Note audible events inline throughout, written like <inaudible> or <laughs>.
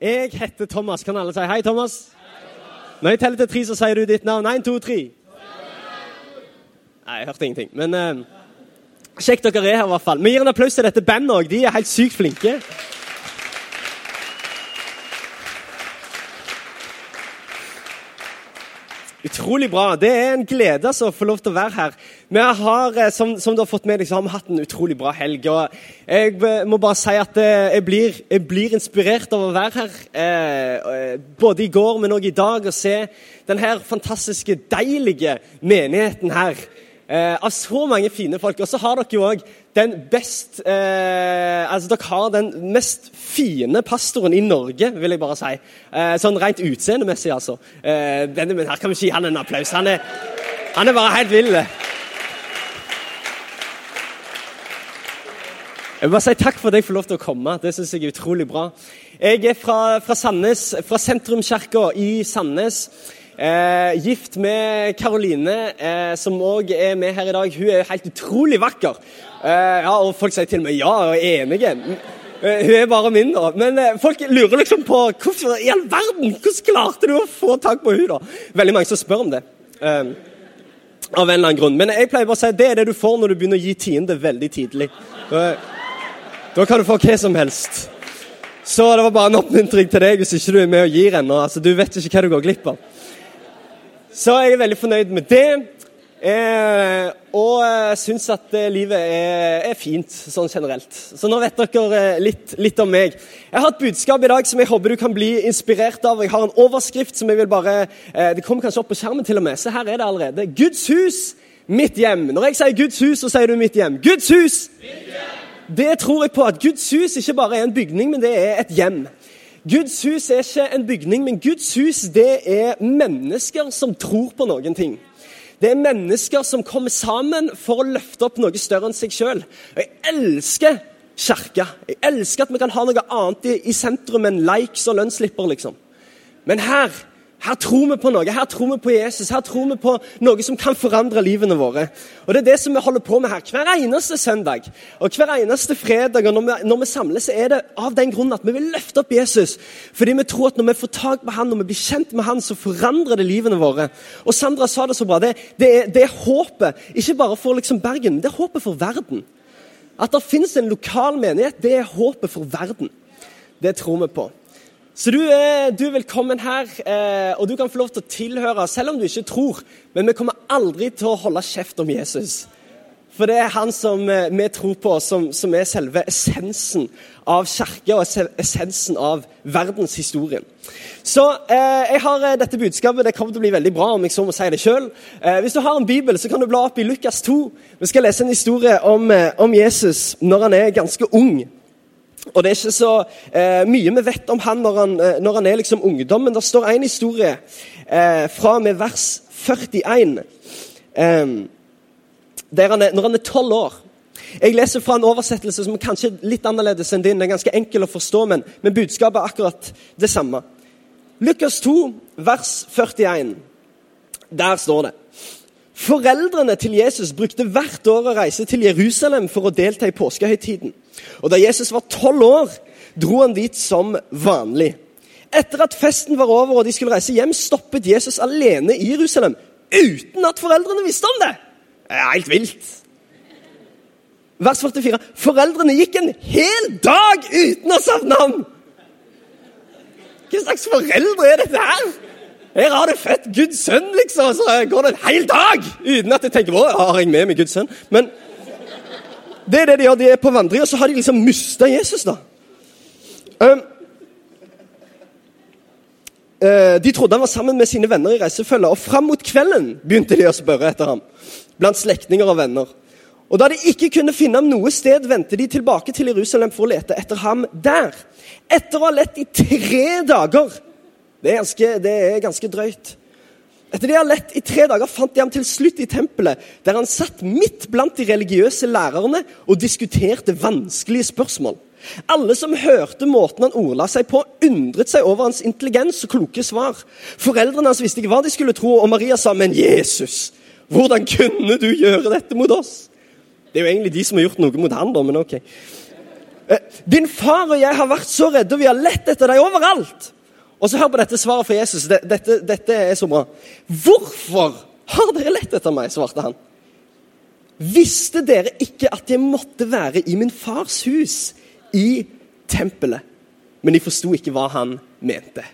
Jeg heter Thomas. Kan alle si hei, Thomas? Når jeg teller til tre, så sier du ditt navn. Én, to, tre. Nei, jeg hørte ingenting. Men eh, kjekt dere er her, i hvert fall. Vi gir en applaus til dette bandet òg. De er helt sykt flinke. Utrolig bra. Det er en glede altså, å få lov til å være her. Vi har, eh, som, som, du har fått med deg, så har vi hatt en utrolig bra helg. og Jeg eh, må bare si at eh, jeg blir, jeg blir inspirert av å være her. Både i går, men òg i dag. Og se denne fantastiske, deilige menigheten her. Av så mange fine folk. Og så har dere jo òg den best eh, Altså, dere har den mest fine pastoren i Norge, vil jeg bare si. Eh, sånn rent utseendemessig, altså. Eh, Benjamin, her kan vi ikke gi han en applaus. Han er, han er bare helt vill. Jeg vil bare si takk for at jeg får lov til å komme. Det syns jeg er utrolig bra. Jeg er fra, fra Sandnes, fra sentrumskirka i Sandnes. Eh, gift med Karoline, eh, som òg er med her i dag. Hun er helt utrolig vakker. Eh, ja, og Folk sier til meg ja, og er enige. Eh, hun er bare min, da. Men eh, folk lurer liksom på hvorfor i all verden, hvordan klarte du å få tak på hun da? Veldig mange som spør om det. Eh, av en eller annen grunn. Men jeg pleier bare å si det er det du får når du begynner å gi tiende veldig tidlig. Da kan du få hva som helst. Så det var bare en oppmuntring til deg hvis ikke du er med og gir ennå. Altså, du vet ikke hva du går glipp av. Så jeg er veldig fornøyd med det. Eh, og jeg syns at eh, livet er, er, fint sånn generelt. Så nå vet dere eh, litt, litt, om meg. Jeg har et budskap i dag som jeg håper du kan bli inspirert av. Jeg har en overskrift som jeg vil bare eh, Det kommer kanskje opp på skjermen til og med. Så her er det allerede. Guds hus, mitt hjem. Når jeg sier Guds hus, så sier du mitt hjem. Guds hus! Mitt hjem. Det tror jeg på. At Guds hus ikke bare er en bygning, men det er et hjem. Guds hus er ikke en bygning, men Guds hus det er mennesker som tror på noen ting. Det er mennesker som kommer sammen for å løfte opp noe større enn seg sjøl. Jeg elsker kirka. Jeg elsker at vi kan ha noe annet i, i sentrum enn likes og lønnsslipper, liksom. Men her her tror vi på noe. Her tror vi på Jesus. Her tror vi på noe som kan forandre livene våre. Og Det er det som vi holder på med her hver eneste søndag og hver eneste fredag. og når vi, når vi samles, så er det av den grunn at vi vil løfte opp Jesus. Fordi vi tror at når vi får tak på han, når vi blir kjent med han, så forandrer det livene våre. Og Sandra sa det så bra. Det, det, er, det er, håpet, ikke bare for liksom Bergen, det er håpet for verden. At det finnes en lokal menighet, det er håpet for verden. Det tror vi på. Så du er, du er velkommen her, eh, og du kan få lov til å tilhøre, selv om du ikke tror. Men vi kommer aldri til å holde kjeft om Jesus. For det er han som eh, vi tror på, som, som er selve essensen av kirke og essensen av verdenshistorien. Så eh, jeg har eh, dette budskapet. Det kommer til å bli veldig bra om jeg så må si det sjøl. Eh, hvis du har en bibel, så kan du bla opp i Lukas 2. Vi skal lese en historie om, eh, om Jesus når han er ganske ung. Og Det er ikke så eh, mye vi vet om han når han, eh, når han er liksom ungdom, men det står en historie eh, fra med vers 41, eh, han er, når han er tolv år. Jeg leser fra en oversettelse som er kanskje litt annerledes enn din. Den er ganske enkel å forstå, men, men budskapet er akkurat det samme. Lukas 2, vers 41. Der står det Foreldrene til Jesus brukte hvert år å reise til Jerusalem for å delta i påskehøytiden. Og Da Jesus var tolv år, dro han dit som vanlig. Etter at festen var over og de skulle reise hjem, stoppet Jesus alene i Jerusalem uten at foreldrene visste om det. Det er helt vilt. Vers 44. Foreldrene gikk en hel dag uten å savne ham. Hva slags foreldre er dette her? Her har du født Guds sønn, liksom. Så går det en hel dag uten at jeg tenker på har jeg med meg Guds sønn. Men det er det de gjør. De er på vandring, og så har de liksom mista Jesus, da. Um, uh, de trodde han var sammen med sine venner i reisefølget, og fram mot kvelden begynte de å spørre etter ham. Blant slektninger og venner. Og Da de ikke kunne finne ham noe sted, vendte de tilbake til Jerusalem for å lete etter ham der. Etter å ha lett i tre dager Det er ganske, det er ganske drøyt. Etter de har lett i tre dager, fant de ham til slutt i tempelet, der han satt midt blant de religiøse lærerne og diskuterte vanskelige spørsmål. Alle som hørte måten han ordla seg på, undret seg over hans intelligens og kloke svar. Foreldrene hans visste ikke hva de skulle tro, og Maria sa, 'Men Jesus, hvordan kunne du gjøre dette mot oss?' Det er jo egentlig de som har gjort noe mot han, da, men ok. Eh, din far og jeg har vært så redde, og vi har lett etter deg overalt. Og så Hør på dette svaret fra Jesus. Dette, dette er så bra. Hvorfor har dere lett etter meg? svarte han. Visste dere ikke at jeg måtte være i min fars hus? i tempelet. Men de forsto ikke hva han mente.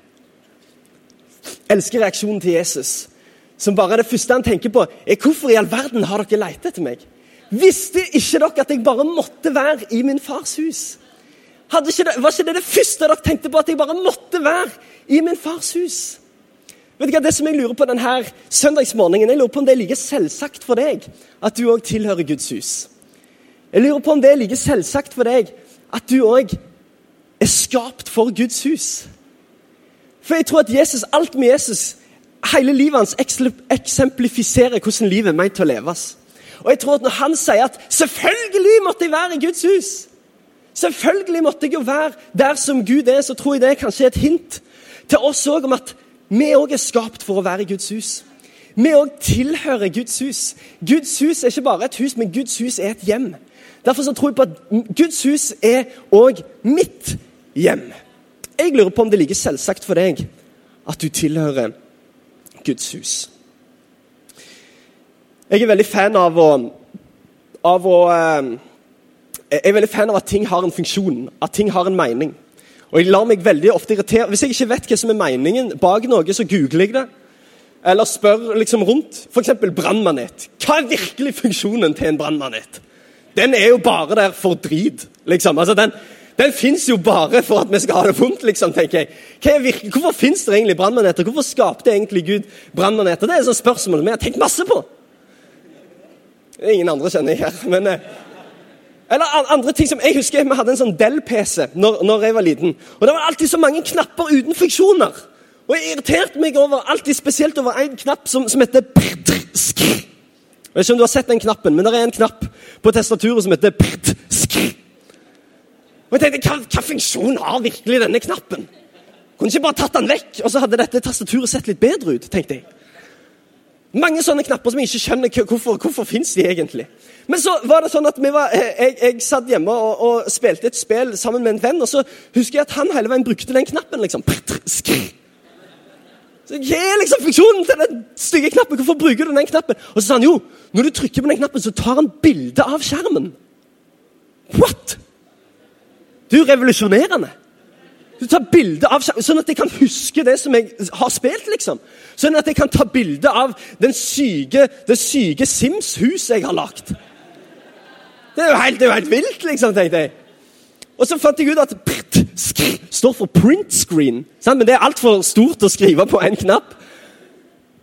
Jeg elsker reaksjonen til Jesus, som bare det første han tenker på, er hvorfor i all verden har dere lett etter meg? Visste ikke dere at jeg bare måtte være i min fars hus? Ikke det, var ikke det det første dere tenkte på, at jeg bare måtte være i min fars hus? Vet du hva, Det som jeg lurer på denne søndagsmorgenen, jeg lurer på om det er like selvsagt for deg at du òg tilhører Guds hus. Jeg lurer på om det er like selvsagt for deg at du òg er skapt for Guds hus. For jeg tror at Jesus, alt med Jesus, hele livet hans eksemplifiserer hvordan livet er ment til å leves. Og jeg tror at Når han sier at 'selvfølgelig måtte jeg være i Guds hus', selvfølgelig måtte jeg jo være der som Gud er, så tror jeg det er kanskje et hint til oss òg om at vi òg er skapt for å være i Guds hus. Vi òg tilhører Guds hus. Guds hus er ikke bare et hus, men Guds hus er et hjem. Derfor så tror jeg på at Guds hus er òg mitt hjem. Jeg lurer på om det er like selvsagt for deg at du tilhører Guds hus. Jeg er veldig fan av å, av å eh, Jeg er veldig fan av at ting har en funksjon, at ting har en mening. Og jeg lar meg veldig ofte irritere. Hvis jeg ikke vet hva som er meningen bak noe, så googler jeg det. Eller spør liksom rundt. F.eks. brannmanet. Hva er virkelig funksjonen til en brannmanet? den er jo bare der for drit, liksom. Altså, den, den fins jo bare for at vi skal ha det vondt, liksom, tenker jeg. Hvorfor fins det egentlig brannmaneter? Hvorfor skapte egentlig Gud brannmaneter? Det er et spørsmål vi har tenkt masse på. Det er ingen andre, kjenner jeg her. men... Eh, eller andre ting som Jeg husker vi hadde en sånn Del-PC når, når, jeg var liten. Og Det var alltid så mange knapper uten funksjoner. Og Jeg irriterte meg over, alltid spesielt over en knapp som, som heter jeg vet ikke om du har sett den knappen, men det er en knapp på testaturet som heter prt, skr. Og jeg tenkte, hva, hva funksjon har virkelig denne knappen? Kunne ikke bare tatt den vekk, og så hadde dette tastaturet sett litt bedre ut. tenkte jeg. Mange sånne knapper som jeg ikke skjønner hvorfor, hvorfor finnes de egentlig. Men så var det sånn at var, eh, jeg, jeg, satt hjemme og, og, spilte et spill sammen med en venn, og så husker jeg at han hele veien brukte den knappen. liksom. Så Hva er liksom funksjonen til den stygge knappen? Hvorfor bruker du den knappen? Og så sa han jo, når du trykker på den knappen, så tar han bilde av skjermen. What?! Du er revolusjonerende. Du tar bilde av Sånn at jeg kan huske det som jeg har spilt. liksom. Sånn at jeg kan ta bilde av syke, det syke Sims-huset jeg har lagd. Det er jo helt, er helt vilt, liksom, tenkte jeg. Og så fant jeg ut at prt, skr, står for print screen. Sant? Men det er altfor stort å skrive på én knapp.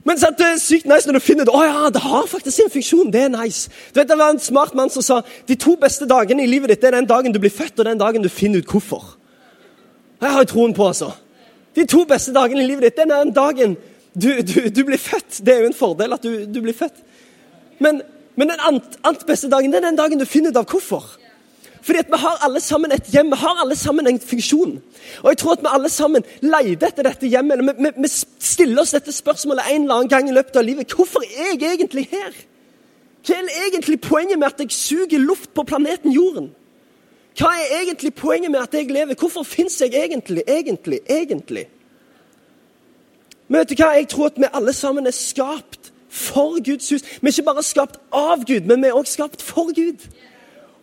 Men sant, det er sykt nice når du finner det. Å ja, det har faktisk sin funksjon. Det er nice. Du vet, Det var en smart mann som sa de to beste dagene i livet ditt er den dagen du blir født, og den dagen du finner ut hvorfor. Jeg har jo troen på, altså. De to beste dagene i livet ditt den er den dagen du, du, du, blir født. Det er jo en fordel at du, du blir født. Men, men den ant, beste dagen det er den dagen du finner ut av hvorfor. Fordi at vi har alle sammen et hjem, vi har alle sammen en funksjon. Og jeg tror at vi alle sammen leter etter dette hjemmet. Vi, vi, vi stiller oss dette spørsmålet en eller annen gang i løpet av livet. Hvorfor er jeg egentlig her? Hva er egentlig poenget med at jeg suger luft på planeten Jorden? Hva er egentlig poenget med at jeg lever? Hvorfor fins jeg egentlig, egentlig, egentlig? Men vet du hva? Jeg tror at vi alle sammen er skapt for Guds hus. Vi er ikke bare skapt av Gud, men vi er også skapt for Gud.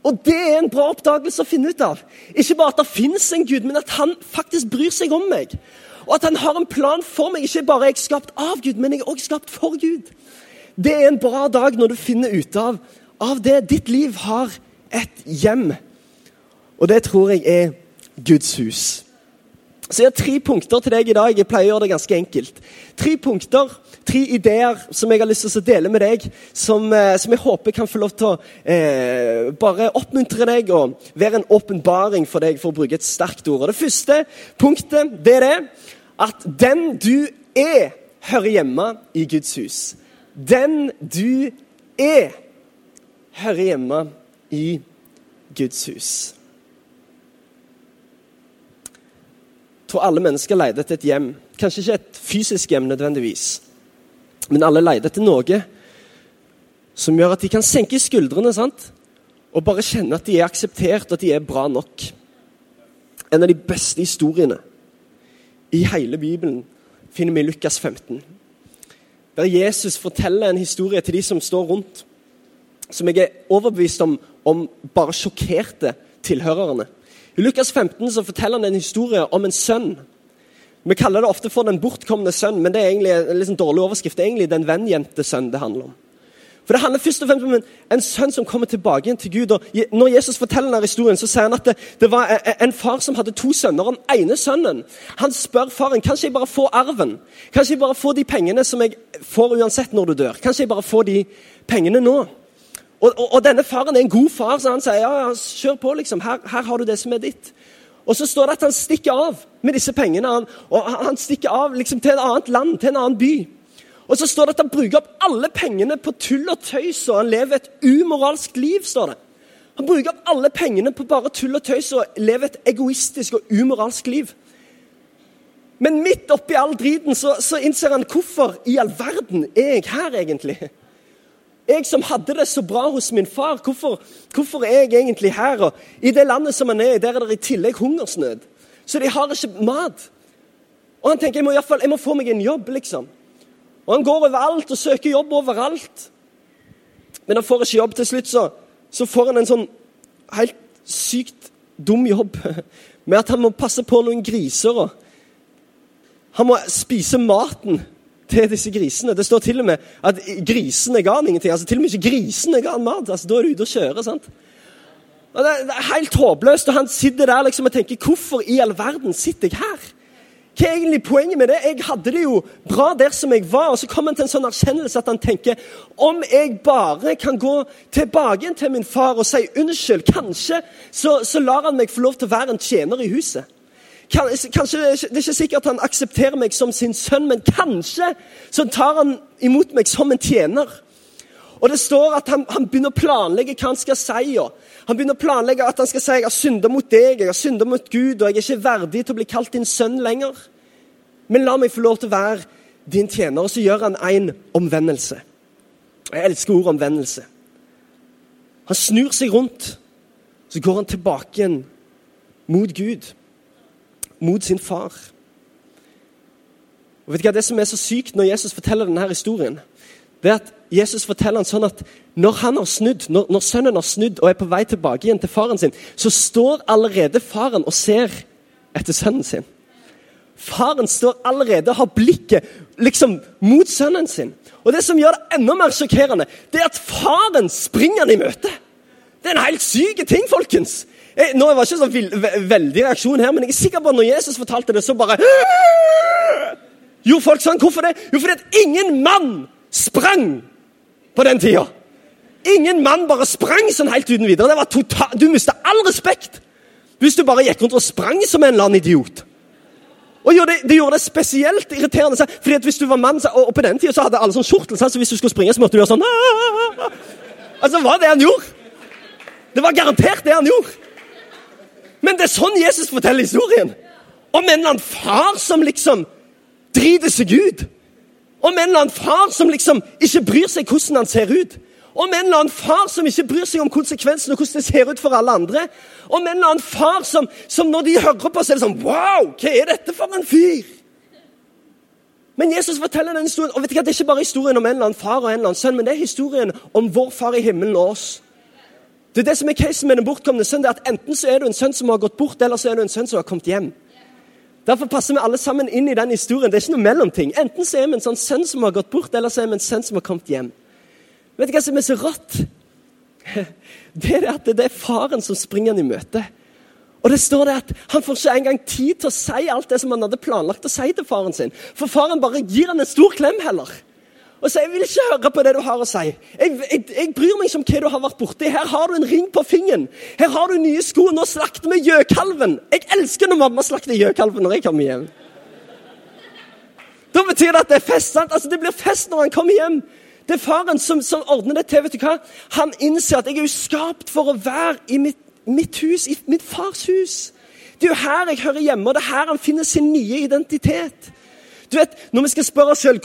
Og det er en bra oppdagelse å finne ut av. Ikke bare at det fins en Gud, men at han faktisk bryr seg om meg. Og at han har en plan for meg. Ikke bare er jeg skapt av Gud, men jeg er også skapt for Gud. Det er en bra dag når du finner ut av, av det. Ditt liv har et hjem. Og det tror jeg er Guds hus. Så jeg har tre punkter til deg i dag. Jeg pleier å gjøre det ganske enkelt. Tre punkter, tre ideer som jeg har lyst til å dele med deg, som, eh, som jeg håper kan få lov til å eh, bare oppmuntre deg og være en åpenbaring for deg, for å bruke et sterkt ord. Og Det første punktet det er det at den du er, hører hjemme i Guds hus. Den du er, hører hjemme i Guds hus. Tror alle mennesker leter etter et hjem. Kanskje ikke et fysisk hjem nødvendigvis, men alle leter etter noe som gjør at de kan senke skuldrene sant? og bare kjenne at de er akseptert, at de er bra nok. En av de beste historiene i hele Bibelen finner vi i Lukas 15. Der Jesus forteller en historie til de som står rundt, som jeg er overbevist om, om bare sjokkerte tilhørerne. I Lukas 15 så forteller han en historie om en sønn. Vi kaller det ofte for den bortkomne sønn, men det er egentlig en liksom dårlig overskrift. Det er egentlig den vennjente sønn det handler om. For Det handler først og fremst om en, en sønn som kommer tilbake igjen til Gud. og Når Jesus forteller denne historien, så sier han at det, det var en far som hadde to sønner. Den ene sønnen han spør faren kanskje jeg bare får arven. Kanskje jeg bare får de pengene som jeg får uansett når du dør. Kanskje jeg bare får de pengene nå. Og, og, og denne faren er en god far, så han sier ja, ja, kjør på. liksom. Her, her har du det som er ditt. Og så står det at han stikker av med disse pengene. Han, og han stikker av liksom, til et annet land, til en annen by. Og så står det at han bruker opp alle pengene på tull og tøys, og han lever et umoralsk liv. står det. Han bruker opp alle pengene på bare tull og tøys og lever et egoistisk og umoralsk liv. Men midt oppi all driten så, så innser han hvorfor i all verden er jeg her, egentlig? Jeg som hadde det så bra hos min far, hvorfor, hvorfor er jeg egentlig her? Og I det landet som han er i, der er det i tillegg hungersnød. Så de har ikke mat. Og han tenker jeg må, i fall, jeg må få meg en jobb, liksom. Og Han går overalt og søker jobb overalt. Men han får ikke jobb. Til slutt så, så får han en sånn helt sykt dum jobb <laughs> med at han må passe på noen griser. og Han må spise maten til disse grisene. Det står til og med at grisene ga han ingenting. altså Til og med ikke grisene ga han mat. altså Da er du ute og kjører. sant? Og det, det er helt håpløst. og Han sitter der liksom og tenker Hvorfor i all verden sitter jeg her? Hva er egentlig poenget med det? Jeg hadde det jo bra der som jeg var. Og så kom han til en sånn erkjennelse at han tenker om jeg bare kan gå tilbake til min far og si unnskyld, kanskje så, så lar han meg få lov til å være en tjener i huset. Kanskje, Det er ikke sikkert han aksepterer meg som sin sønn, men kanskje så tar han imot meg som en tjener. Og det står at han, han, begynner å planlegge hva han skal si. Han begynner å planlegge at han skal si jeg har synda mot deg, jeg har synda mot Gud, og jeg er ikke verdig til å bli kalt din sønn lenger. Men la meg få lov til å være din tjener. Og så gjør han en omvendelse. Jeg elsker ordet omvendelse. Han snur seg rundt, så går han tilbake igjen mot Gud. Mot sin far. Og vet du hva Det som er så sykt når Jesus forteller denne historien, det er at Jesus forteller han sånn at når han har snudd, når, når, sønnen har snudd og er på vei tilbake igjen til faren sin, så står allerede faren og ser etter sønnen sin. Faren står allerede og har blikket liksom mot sønnen sin. Og Det som gjør det enda mer sjokkerende, det er at faren springer han i møte. Det er en helt syk ting, folkens. Jeg, nå var det ikke så veldig reaksjon her, men jeg er sikker på at når Jesus fortalte det, så bare Gjorde folk sånn? Hvorfor det? Jo, fordi at ingen mann sprang på den tida. Ingen mann bare sprang sånn helt uten videre. Det var total, du mista all respekt hvis du bare gikk rundt og sprang som en eller annen idiot. Og jo, det, det, gjorde det spesielt irriterende. fordi at hvis du var mann, og, på den tida så hadde alle sånn skjortel, så hvis du skulle springe, så måtte du gjøre sånn Altså, hva det han gjorde? Det var garantert det han gjorde. Men det er sånn Jesus forteller historien. Om en eller annen far som liksom driter seg ut. Om en eller annen far som liksom ikke bryr seg hvordan han ser ut. Om en eller annen far som ikke bryr seg om konsekvensene og hvordan det ser ut for alle andre. Om en eller annen far som, som når de hører på, så er det sånn Wow, hva er dette for en fyr? Men Jesus forteller den historien, og vet du hva, det er ikke bare historien om en eller annen far og en eller annen sønn, men det er historien om vår far i himmelen og oss. Det det som er casen med den bortkomne sønn. det er at Enten så er du en sønn som har gått bort, eller så er du en sønn som har kommet hjem. Derfor passer vi alle sammen inn i den historien. Det er ikke noe mellomting. Enten så er vi en sånn sønn som har gått bort, eller så er vi en sønn som har kommet hjem. Vet du hva som er så rått? <laughs> Det er at det er faren som springer han i møte. Og det står det at Han får ikke engang tid til å si alt det som han hadde planlagt å si til faren sin. For faren bare gir han en stor klem heller og sier 'Jeg vil ikke høre på det du har å si'. Jeg, jeg, jeg bryr meg ikke om hva du har vært borti. Her har du en ring på fingeren. Her har du nye sko. Nå slakter vi gjøkalven. Jeg elsker når mamma slakter gjøkalven når jeg kommer hjem. Da betyr det at det er fest. sant? Altså, Det blir fest når han kommer hjem. Det er faren som, som ordner det til. vet du hva? Han innser at jeg er jo skapt for å være i mitt, mitt hus, i mitt fars hus. Det er jo her jeg hører hjemme, og det er her han finner sin nye identitet. Du vet, Når vi skal spørre oss selv,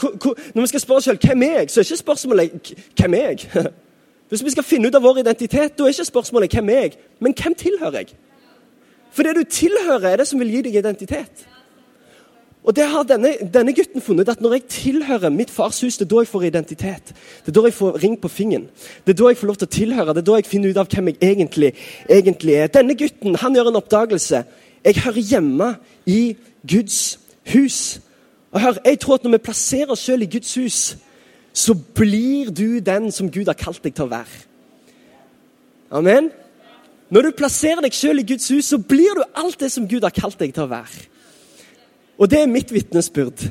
spørre oss selv hvem er jeg, så er ikke spørsmålet hvem er jeg. <laughs> Hvis vi skal finne ut av vår identitet, da er ikke spørsmålet hvem er jeg, men hvem tilhører jeg? For det du tilhører, er det som vil gi deg identitet. Og det har denne, denne, gutten funnet, at når jeg tilhører mitt fars hus, det er da jeg får identitet. Det er da jeg får ring på fingeren. Det er da jeg får lov til å tilhøre. Det er da jeg finner ut av hvem jeg egentlig, egentlig er. Denne gutten han gjør en oppdagelse. Jeg hører hjemme i Guds hus. Og hør, jeg tror at Når vi plasserer oss selv i Guds hus, så blir du den som Gud har kalt deg til å være. Amen? Når du plasserer deg selv i Guds hus, så blir du alt det som Gud har kalt deg til å være. Og det er mitt vitnesbyrd.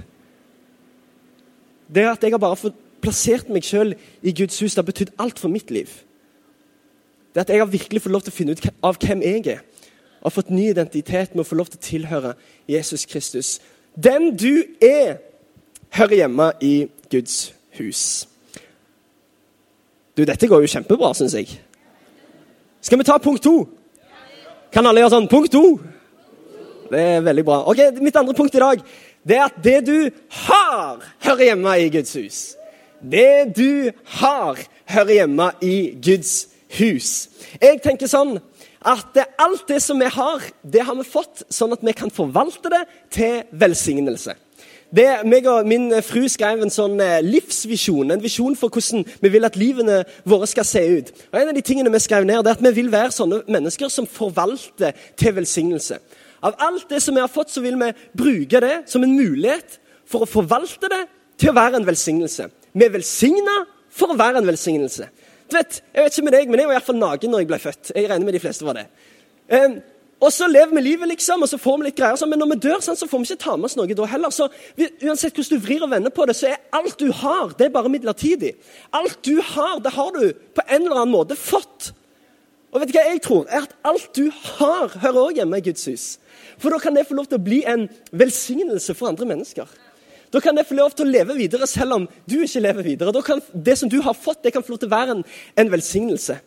Det at jeg har bare fått plassert meg sjøl i Guds hus. Det har betydd alt for mitt liv. Det at jeg har virkelig fått lov til å finne ut av hvem jeg er. Og har fått ny identitet med å få lov til å tilhøre Jesus Kristus. Den du er, hører hjemme i Guds hus. Du, dette går jo kjempebra, syns jeg. Skal vi ta punkt to? Kan alle gjøre sånn? Punkt to. Det er veldig bra. Ok, Mitt andre punkt i dag det er at det du har, hører hjemme i Guds hus. Det du har, hører hjemme i Guds hus. Jeg tenker sånn at alt det som vi har, det har vi fått sånn at vi kan forvalte det til velsignelse. Det, meg og Min fru skrev en sånn eh, livsvisjon, en visjon for hvordan vi vil at livene våre skal se ut. Og En av de tingene vi skrev ned, det er at vi vil være sånne mennesker som forvalter til velsignelse. Av alt det som vi har fått, så vil vi bruke det som en mulighet for å forvalte det til å være en velsignelse. Vi er velsigna for å være en velsignelse. Du vet, Jeg vet ikke med deg, men jeg var iallfall naken når jeg ble født. Jeg regner med de fleste var det. Um, og så lever vi livet, liksom, og så får vi litt greier. Men når vi dør, sånn, så får vi ikke ta med oss noe da heller. Så Uansett hvordan du vrir og vender på det, så er alt du har, det er bare midlertidig. Alt du har, det har du på en eller annen måte fått. Og vet du hva jeg tror? Er at Alt du har, hører også hjemme i Guds hus. For da kan det få lov til å bli en velsignelse for andre mennesker. Da kan det få lov til å leve videre selv om du ikke lever videre. Da kan Det som du har fått, det kan få lov til å være en, en velsignelse.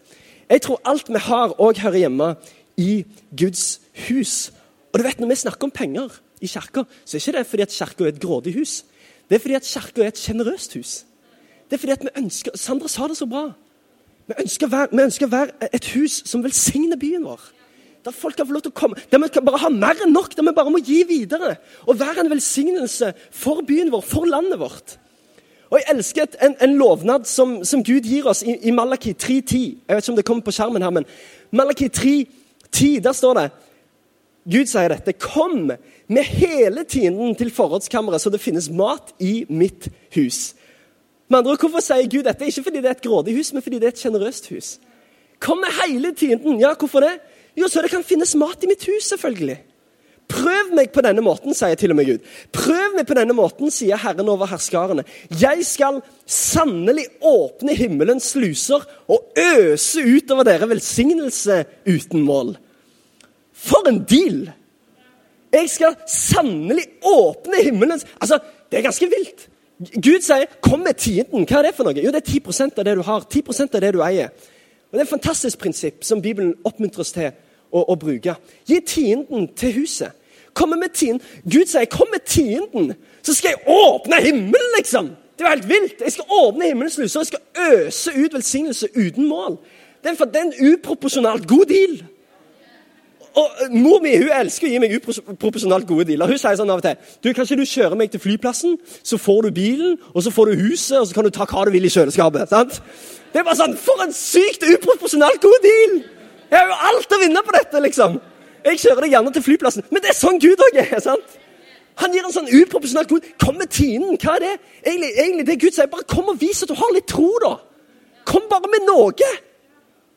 Jeg tror alt vi har, òg hører hjemme i Guds hus. Og du vet, Når vi snakker om penger i kirka, så er ikke det fordi at kirka er et grådig hus. Det er fordi at kirka er et sjenerøst hus. Det er fordi at vi ønsker, Sandra sa det så bra. Vi ønsker, vi ønsker å være et hus som velsigner byen vår. Der folk kan få lov til å komme, der vi bare har mer enn nok, der vi bare må gi videre. Og være en velsignelse for byen vår, for landet vårt. Og Jeg elsker en, en lovnad som, som, Gud gir oss i, i Malaki 3.10. Jeg vet ikke om det kommer på skjermen her, men Malaki 3.10, der står det Gud sier dette. Kom med hele tienden til forrådskammeret, så det finnes mat i mitt hus. Med andre Hvorfor sier Gud dette? Ikke fordi det er et grådig hus, men fordi det er et sjenerøst hus. Kom med hele tienden. Ja, hvorfor det? Jo, så det kan finnes mat i mitt hus, selvfølgelig. Prøv meg på denne måten, sier til og med Gud. Prøv meg på denne måten, sier Herren over herskarene. Jeg skal sannelig åpne himmelens sluser og øse utover dere velsignelse uten mål. For en deal! Jeg skal sannelig åpne himmelens Altså, det er ganske vilt. Gud sier 'kom med tienden'. Hva er det for noe? Jo, det er 10 av det du har. 10 av det du eier. Og Det er et fantastisk prinsipp som Bibelen oppmuntrer oss til å, å bruke. Gi tienden til huset. Kom med tienden. Gud sier 'kom med tienden', så skal jeg åpne himmelen, liksom! Det er jo helt vilt! Jeg skal åpne himmelens sluser, jeg skal øse ut velsignelse uten mål. Det er, en, det en uproporsjonalt god deal. Og Mor mi hun elsker å gi meg uproporsjonalt gode dealer. Hun sier sånn av og til du, kan ikke du kjøre meg til flyplassen, så får du bilen, og så får du huset, og så kan du ta hva du vil i kjøleskapet. sant? Det er bare sånn, For en sykt uproporsjonalt god deal! Jeg har jo alt å vinne på dette, liksom. Jeg kjører deg gjerne til flyplassen. Men det er sånn Gud òg er. sant? Han gir en sånn uproporsjonal god Kom med tinen. Hva er det? Egentlig, egentlig det Gud sier, bare kom og vis at du har litt tro, da. Kom bare med noe.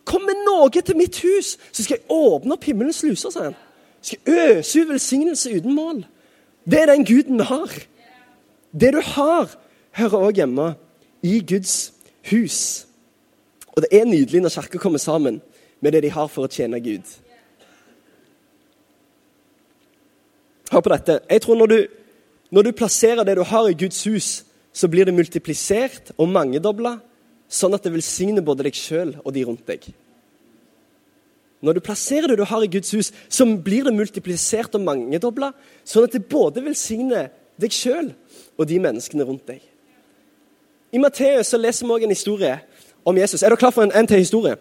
Kom med noe til mitt hus, så skal jeg åpne opp himmelens sluser, sier han. Skal øse ut velsignelse uten mål. Det er den guden vi har. Det du har, hører òg hjemme i Guds hus. Og det er nydelig når kirka kommer sammen med det de har for å tjene Gud. Hør på dette. Jeg tror når du Når du plasserer det du har i Guds hus, så blir det multiplisert og mangedobla, sånn at det velsigner både deg sjøl og de rundt deg. Når du plasserer det du har i Guds hus, så blir det multiplisert og mangedobla, sånn at det både velsigner deg sjøl og de menneskene rundt deg. I Matteus leser vi òg en historie om Jesus. Er dere klar for en, en til historie?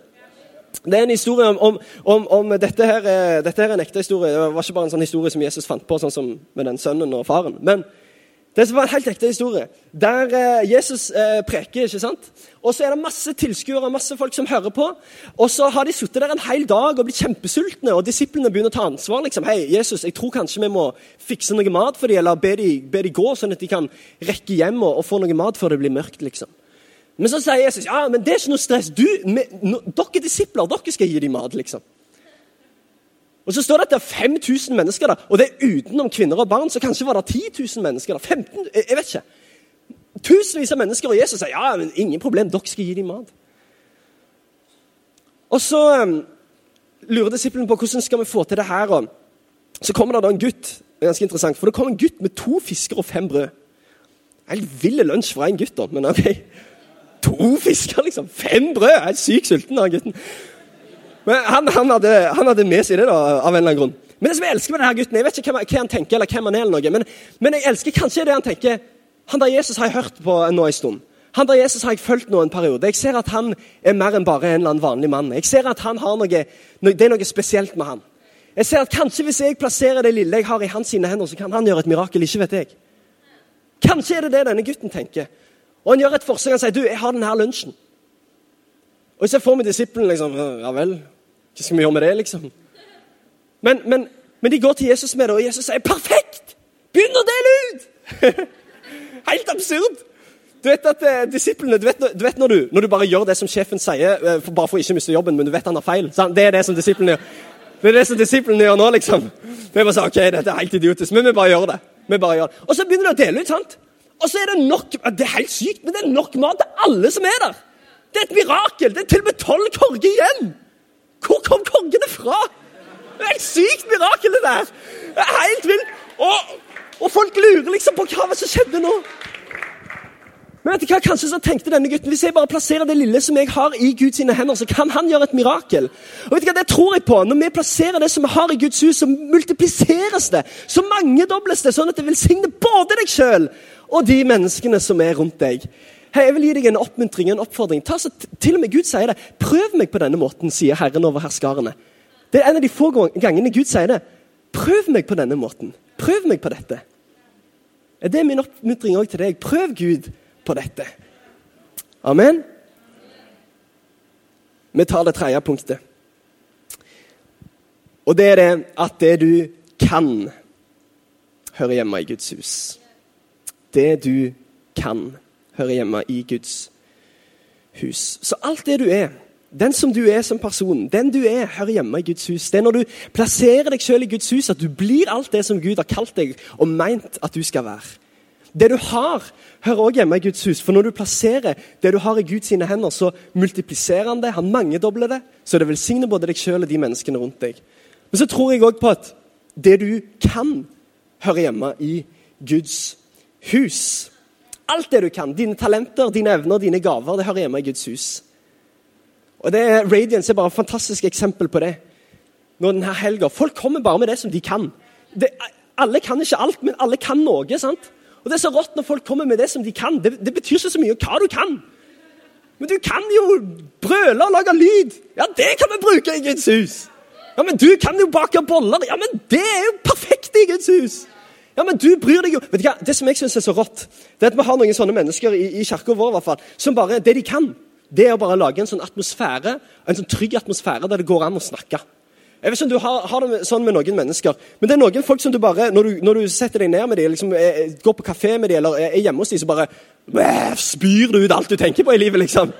Det er en historie om, om, om, om dette, her, dette her er en ekte historie. Det var ikke bare en sånn historie som Jesus fant på, sånn som med den sønnen og faren. Men det var en helt ekte historie, der eh, Jesus eh, preker. ikke sant? Og så er det masse tilskuere, masse folk som hører på. Og så har de sittet der en hel dag og blitt kjempesultne, og disiplene begynner å ta ansvar. liksom. Hei, Jesus, jeg tror kanskje vi må fikse noe mat for dem, eller be dem de gå, sånn at de kan rekke hjem og, og, få noe mat før det blir mørkt. liksom. Men så sier Jesus ja, men det er ikke noe stress. Du, med, no, dere disipler, dere skal gi dem mat. liksom. Og Så står det at det er 5000 mennesker der, og det er utenom kvinner og barn. Så kanskje var det 10 000 mennesker der. 15, jeg vet ikke. Tusenvis av mennesker, og Jesus sier ja, men ingen problem, dere skal gi dem mat. Og så um, lurer disiplene på hvordan skal vi få til det her. Og så kommer det da en gutt. Det er ganske interessant, for det kommer en gutt med to fisker og fem brød. Helt vill lunsj fra en gutt, da, men ok. To fisker, liksom. Fem brød! Jeg er sykt sulten, av gutten. Men han, han, hadde, han, hadde, med seg det, da, av en eller annen grunn. Men det som jeg elsker med denne gutten, jeg vet ikke hva han tenker, eller hvem han er, eller noe, men, men, jeg elsker kanskje det han tenker Han der Jesus har jeg hørt på nå en stund. Han der Jesus har jeg fulgt nå en periode. Jeg ser at han er mer enn bare en eller annen vanlig mann. Jeg ser at han har noe, Det er noe spesielt med han. Jeg ser at Kanskje hvis jeg plasserer det lille jeg har i hans sine hender, så kan han gjøre et mirakel. Ikke vet jeg. Kanskje er det det denne gutten tenker. Og han gjør et forsøk. Han sier du, jeg har denne lunsjen. Og jeg ser for meg disiplene liksom, ja vel, hva skal vi gjøre med det, liksom? Men, men, men, de går til Jesus med det, og Jesus sier 'perfekt'! Begynn å dele ut! <laughs> Helt absurd! Du vet at eh, disiplene, du vet, du vet når, du, når, du, bare gjør det som sjefen sier, eh, for, bare for å ikke miste jobben, men du vet han har feil. Sant? Det er det som disiplene gjør. Det er det som disiplene gjør nå, liksom. Vi bare sier, ok, dette er helt idiotisk, men vi bare gjør det. Vi bare gjør det. Og så begynner de å dele ut. sant? Og så er det nok Det er helt sykt, men det er nok mat til alle som er der. Det er et mirakel. Det er til og med tolv korger igjen. Hvor kom korgene fra? Det er et sykt mirakel, det der. Det er helt vilt. Og, og, folk lurer liksom på hva som skjedde nå. Men vet du hva, Kanskje så tenkte denne gutten hvis jeg bare plasserer det lille som jeg har i Guds hender, så kan han gjøre et mirakel. Og vet du hva, Det tror jeg på. Når vi plasserer det som vi har i Guds hus, så multipliseres det. Så mangedobles det, sånn at det velsigner både deg sjøl og de menneskene som er rundt deg. Hei, Jeg vil gi deg en oppmuntring en oppfordring. Ta så, til og med Gud sier det. Prøv meg på denne måten, sier Herren over herskarene. Det er en av de få gangene Gud sier det. Prøv meg på denne måten. Prøv meg på dette. Det er min oppmuntring òg til deg. Prøv Gud på dette. Amen. Vi tar det tredje punktet. Og det er det at det du kan, hører hjemme i Guds hus. Det du kan hører hjemme i Guds hus. Så alt det du er, den som du er som person, den du er, hører hjemme i Guds hus. Det er når du plasserer deg selv i Guds hus, at du blir alt det som Gud har kalt deg og meint at du skal være. Det du har, hører også hjemme i Guds hus. For når du plasserer det du har i Guds hender, så multipliserer han det, han mangedobler det, så det velsigner både deg sjøl og de menneskene rundt deg. Men så tror jeg òg på at det du kan, hører hjemme i Guds hus. Alt det du kan. Dine talenter, dine evner, dine gaver. Det hører hjemme i Guds hus. Og det Radiance er bare et fantastisk eksempel på det. Nå denne helga, Folk kommer bare med det som de kan. Det, alle kan ikke alt, men alle kan noe. sant? Og Det er så rått når folk kommer med det som de kan. Det, det betyr ikke så mye hva du kan. Men du kan jo brøle og lage lyd. Ja, det kan vi bruke i Guds hus. Ja, Men du kan jo bake boller. Ja, men det er jo perfekt i Guds hus. Ja, men du bryr deg jo Vet du hva? Det som jeg syns er så rått, det er at vi har noen sånne mennesker i, i kirka vår i hvert fall, som bare Det de kan, det er å bare lage en sånn atmosfære, en sånn trygg atmosfære der det går an å snakke. Jeg vet ikke om du har, har, det sånn med noen mennesker, men det er noen folk som du bare Når du, når du setter deg ned med dem, liksom, går på kafé med dem eller er hjemme hos dem, så bare spyr du ut alt du tenker på i livet, liksom.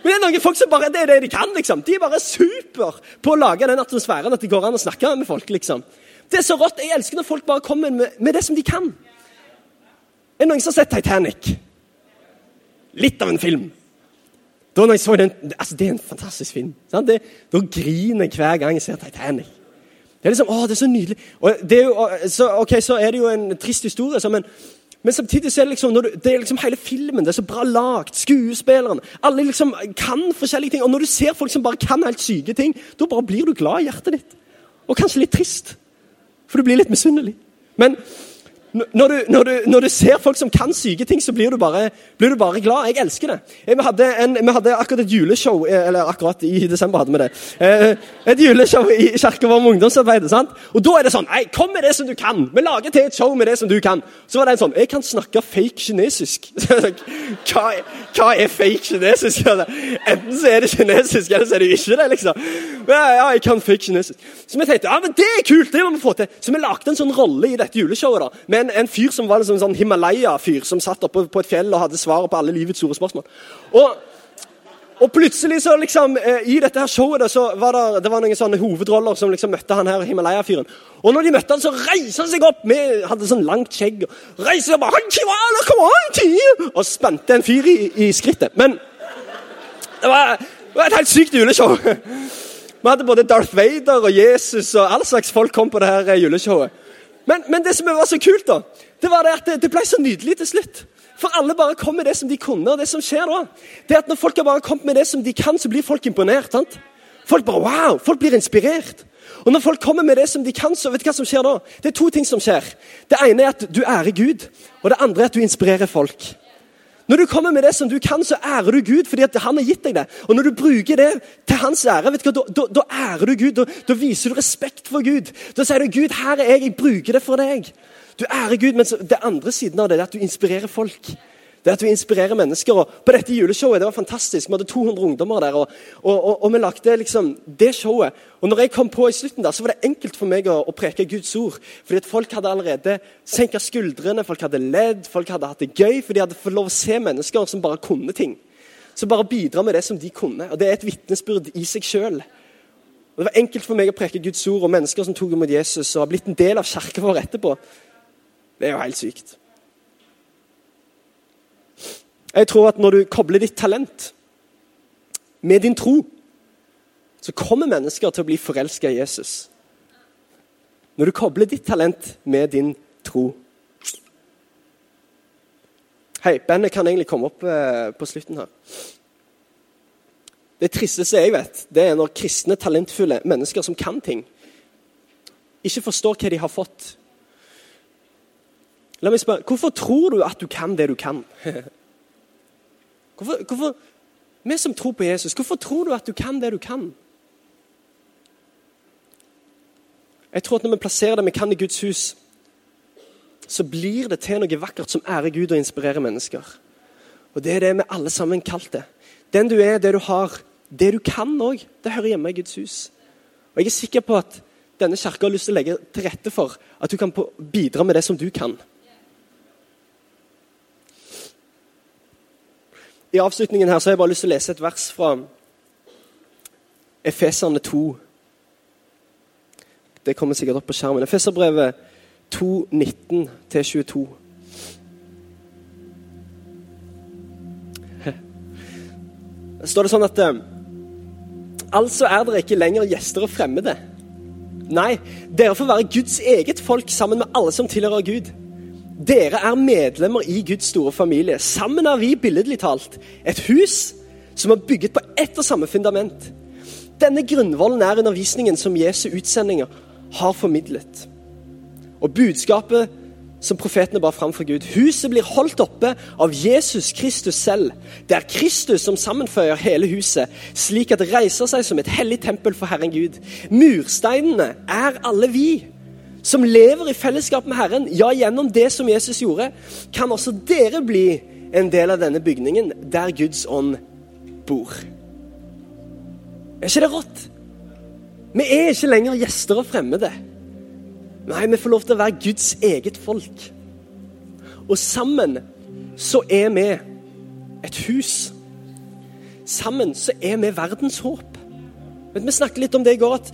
Men det er noen folk som bare det er det de kan. liksom. De er bare super på å lage den atmosfæren at det går an å snakke med folk. liksom. Det er så rått. Jeg elsker når folk bare kommer med, med det som de kan. Er det noen som har sett Titanic? Litt av en film. Da jeg den, altså Det er en fantastisk film. Det, da griner jeg hver gang jeg ser Titanic. Det er liksom, å, det er så nydelig. Er jo, så, ok, så er det jo en trist historie, så, men, men samtidig så er det liksom, du, det er liksom hele filmen. Det er så bra lagd. Skuespillerne. Alle liksom kan forskjellige ting. Og når du ser folk som bare kan helt syke ting, da bare blir du glad i hjertet ditt. Og kanskje litt trist. For du blir litt misunnelig. Men når du, når, du, når du, ser folk som kan syke ting, så blir du bare, blir du bare glad. Jeg elsker det. Vi hadde, en, vi hadde, akkurat et juleshow eh, eller akkurat i desember hadde vi det. Eh, et juleshow i kirka vår med ungdomsarbeidet. Og Da er det sånn Nei, kom med det som du kan! Vi lager til et show med det som du kan. Så var det en sånn Jeg kan snakke fake kinesisk. <laughs> hva, hva, er fake kinesisk? Enten så er det kinesisk, eller så er det ikke det. liksom. Ja, ja, jeg kan fake kinesisk. Så vi tenkte ja, men det er kult! Det må vi få til. Så vi lagde en sånn rolle i dette juleshowet. da, med en, en fyr som var liksom en sånn Himalaya-fyr, som satt oppe på et fjell og hadde svaret på alle livets store spørsmål. Og, og plutselig så liksom, eh, I dette her showet så var det, det var noen sånne hovedroller som liksom møtte han her Himalaya-fyren. Og når de møtte han, så reiser han seg opp med hadde sånn langt skjegg. og reiser seg bare, Og spente en fyr i, i skrittet. Men det var, det var et helt sykt juleshow. <laughs> Vi hadde både Darth Vader og Jesus og all slags folk kom på det her juleshowet. Men, men, det som var så kult, da, det var det at det, det ble så nydelig til slutt. For alle bare kom med det som de kunne. og det som skjer da, det er at Når folk har bare kommet med det som de kan, så blir folk imponert. sant? Folk bare, wow, folk blir inspirert. Og når folk kommer med det som de kan, så vet du hva som skjer da? Det er to ting som skjer. Det ene er at du ærer Gud, og det andre er at du inspirerer folk. Når du kommer med det som du kan, så ærer du Gud fordi han har gitt deg det. Og når du bruker det til hans ære, vet du hva, da, da, ærer du Gud. Da, da, viser du respekt for Gud. Da sier du 'Gud, her er jeg, jeg bruker det for deg'. Du ærer Gud, men det andre siden av det er at du inspirerer folk det at vi inspirerer mennesker. og På dette juleshowet det var fantastisk. Vi hadde 200 ungdommer der, og, og, og, og vi lagde liksom det showet. Og når jeg kom på i slutten, der, så var det enkelt for meg å, å preke Guds ord. Fordi at Folk hadde allerede senka skuldrene, folk hadde ledd, folk hadde hatt det gøy. For de hadde fått lov å se mennesker som bare kunne ting. Som bare bidra med det som de kunne. Og Det er et vitnesbyrd i seg sjøl. Det var enkelt for meg å preke Guds ord, og mennesker som tok imot Jesus og har blitt en del av kirka vår etterpå. Det er jo helt sykt. Jeg tror at når du kobler ditt talent med din tro, så kommer mennesker til å bli forelska i Jesus. Når du kobler ditt talent med din tro. Hei, bandet kan egentlig komme opp eh, på slutten her. Det tristeste jeg vet, det er når kristne, talentfulle mennesker som kan ting, ikke forstår hva de har fått. La meg spørre, Hvorfor tror du at du kan det du kan? <laughs> Hvorfor, hvorfor, vi som tror på Jesus, hvorfor tror du at du kan det du kan? Jeg tror at Når vi plasserer det vi kan i Guds hus, så blir det til noe vakkert som ærer Gud og inspirerer mennesker. Og Det er det vi alle sammen kalt det. Den du er, det du har, det du kan òg, det hører hjemme i Guds hus. Og Jeg er sikker på at denne kirka har lyst til å legge til rette for at du kan bidra med det som du kan. I avslutningen her så har jeg bare lyst til å lese et vers fra Efeserne 2. Det kommer sikkert opp på skjermen. Efeserbrevet 2, 19-22. Står det sånn at eh, Altså er dere ikke lenger gjester og fremmede. Nei, dere får være Guds eget folk sammen med alle som tilhører Gud. Dere er medlemmer i Guds store familie. Sammen er vi, billedlig talt, et hus som er bygget på ett og samme fundament. Denne grunnvollen er undervisningen som Jesu utsendinger har formidlet. Og budskapet som profetene bar fram for Gud. Huset blir holdt oppe av Jesus Kristus selv. Det er Kristus som sammenføyer hele huset, slik at det reiser seg som et hellig tempel for Herren Gud. Mursteinene er alle vi som lever i fellesskap med Herren, ja, gjennom det som Jesus gjorde, kan også dere bli en del av denne bygningen der Guds ånd bor. Er ikke det rått? Vi er ikke lenger gjester og fremmede. Nei, vi får lov til å være Guds eget folk. Og sammen så er vi et hus. Sammen så er vi verdens håp. Vi snakket litt om det i går, at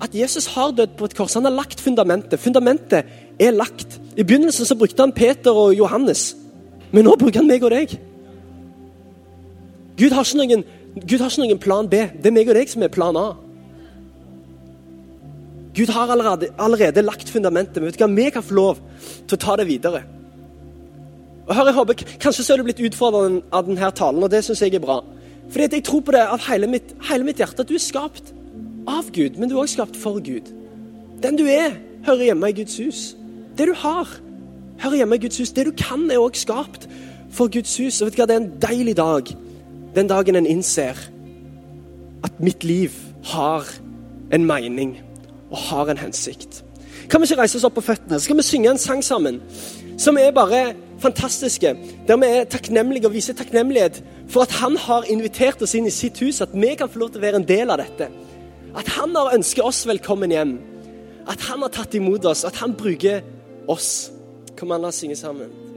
at Jesus har dødd på et kors. Han har lagt fundamentet. Fundamentet er lagt. I begynnelsen så brukte han Peter og Johannes, men nå bruker han meg og deg. Gud har ikke noen, Gud har ikke noen plan B. Det er meg og deg som er plan A. Gud har allerede, allerede lagt fundamentet. Men vet du hva? Vi kan få lov til å ta det videre. Og hør, jeg håper, Kanskje så er du blitt utfordret av denne talen, og det syns jeg er bra. Fordi jeg tror på det av hele mitt, hele mitt hjerte at du er skapt av Gud, men du er også skapt for Gud. Den du er, hører hjemme i Guds hus. Det du har, hører hjemme i Guds hus. Det du kan, er også skapt for Guds hus. Og vet du hva, Det er en deilig dag den dagen en innser at mitt liv har en mening og har en hensikt. Kan vi ikke reise oss opp på føttene? Så skal vi synge en sang sammen som er bare fantastiske. Der vi er takknemlige og viser takknemlighet for at han har invitert oss inn i sitt hus. At vi kan få lov til å være en del av dette. At han har ønsket oss velkommen hjem. At han har tatt imot oss. At han bruker oss. Kom an, la oss synge sammen.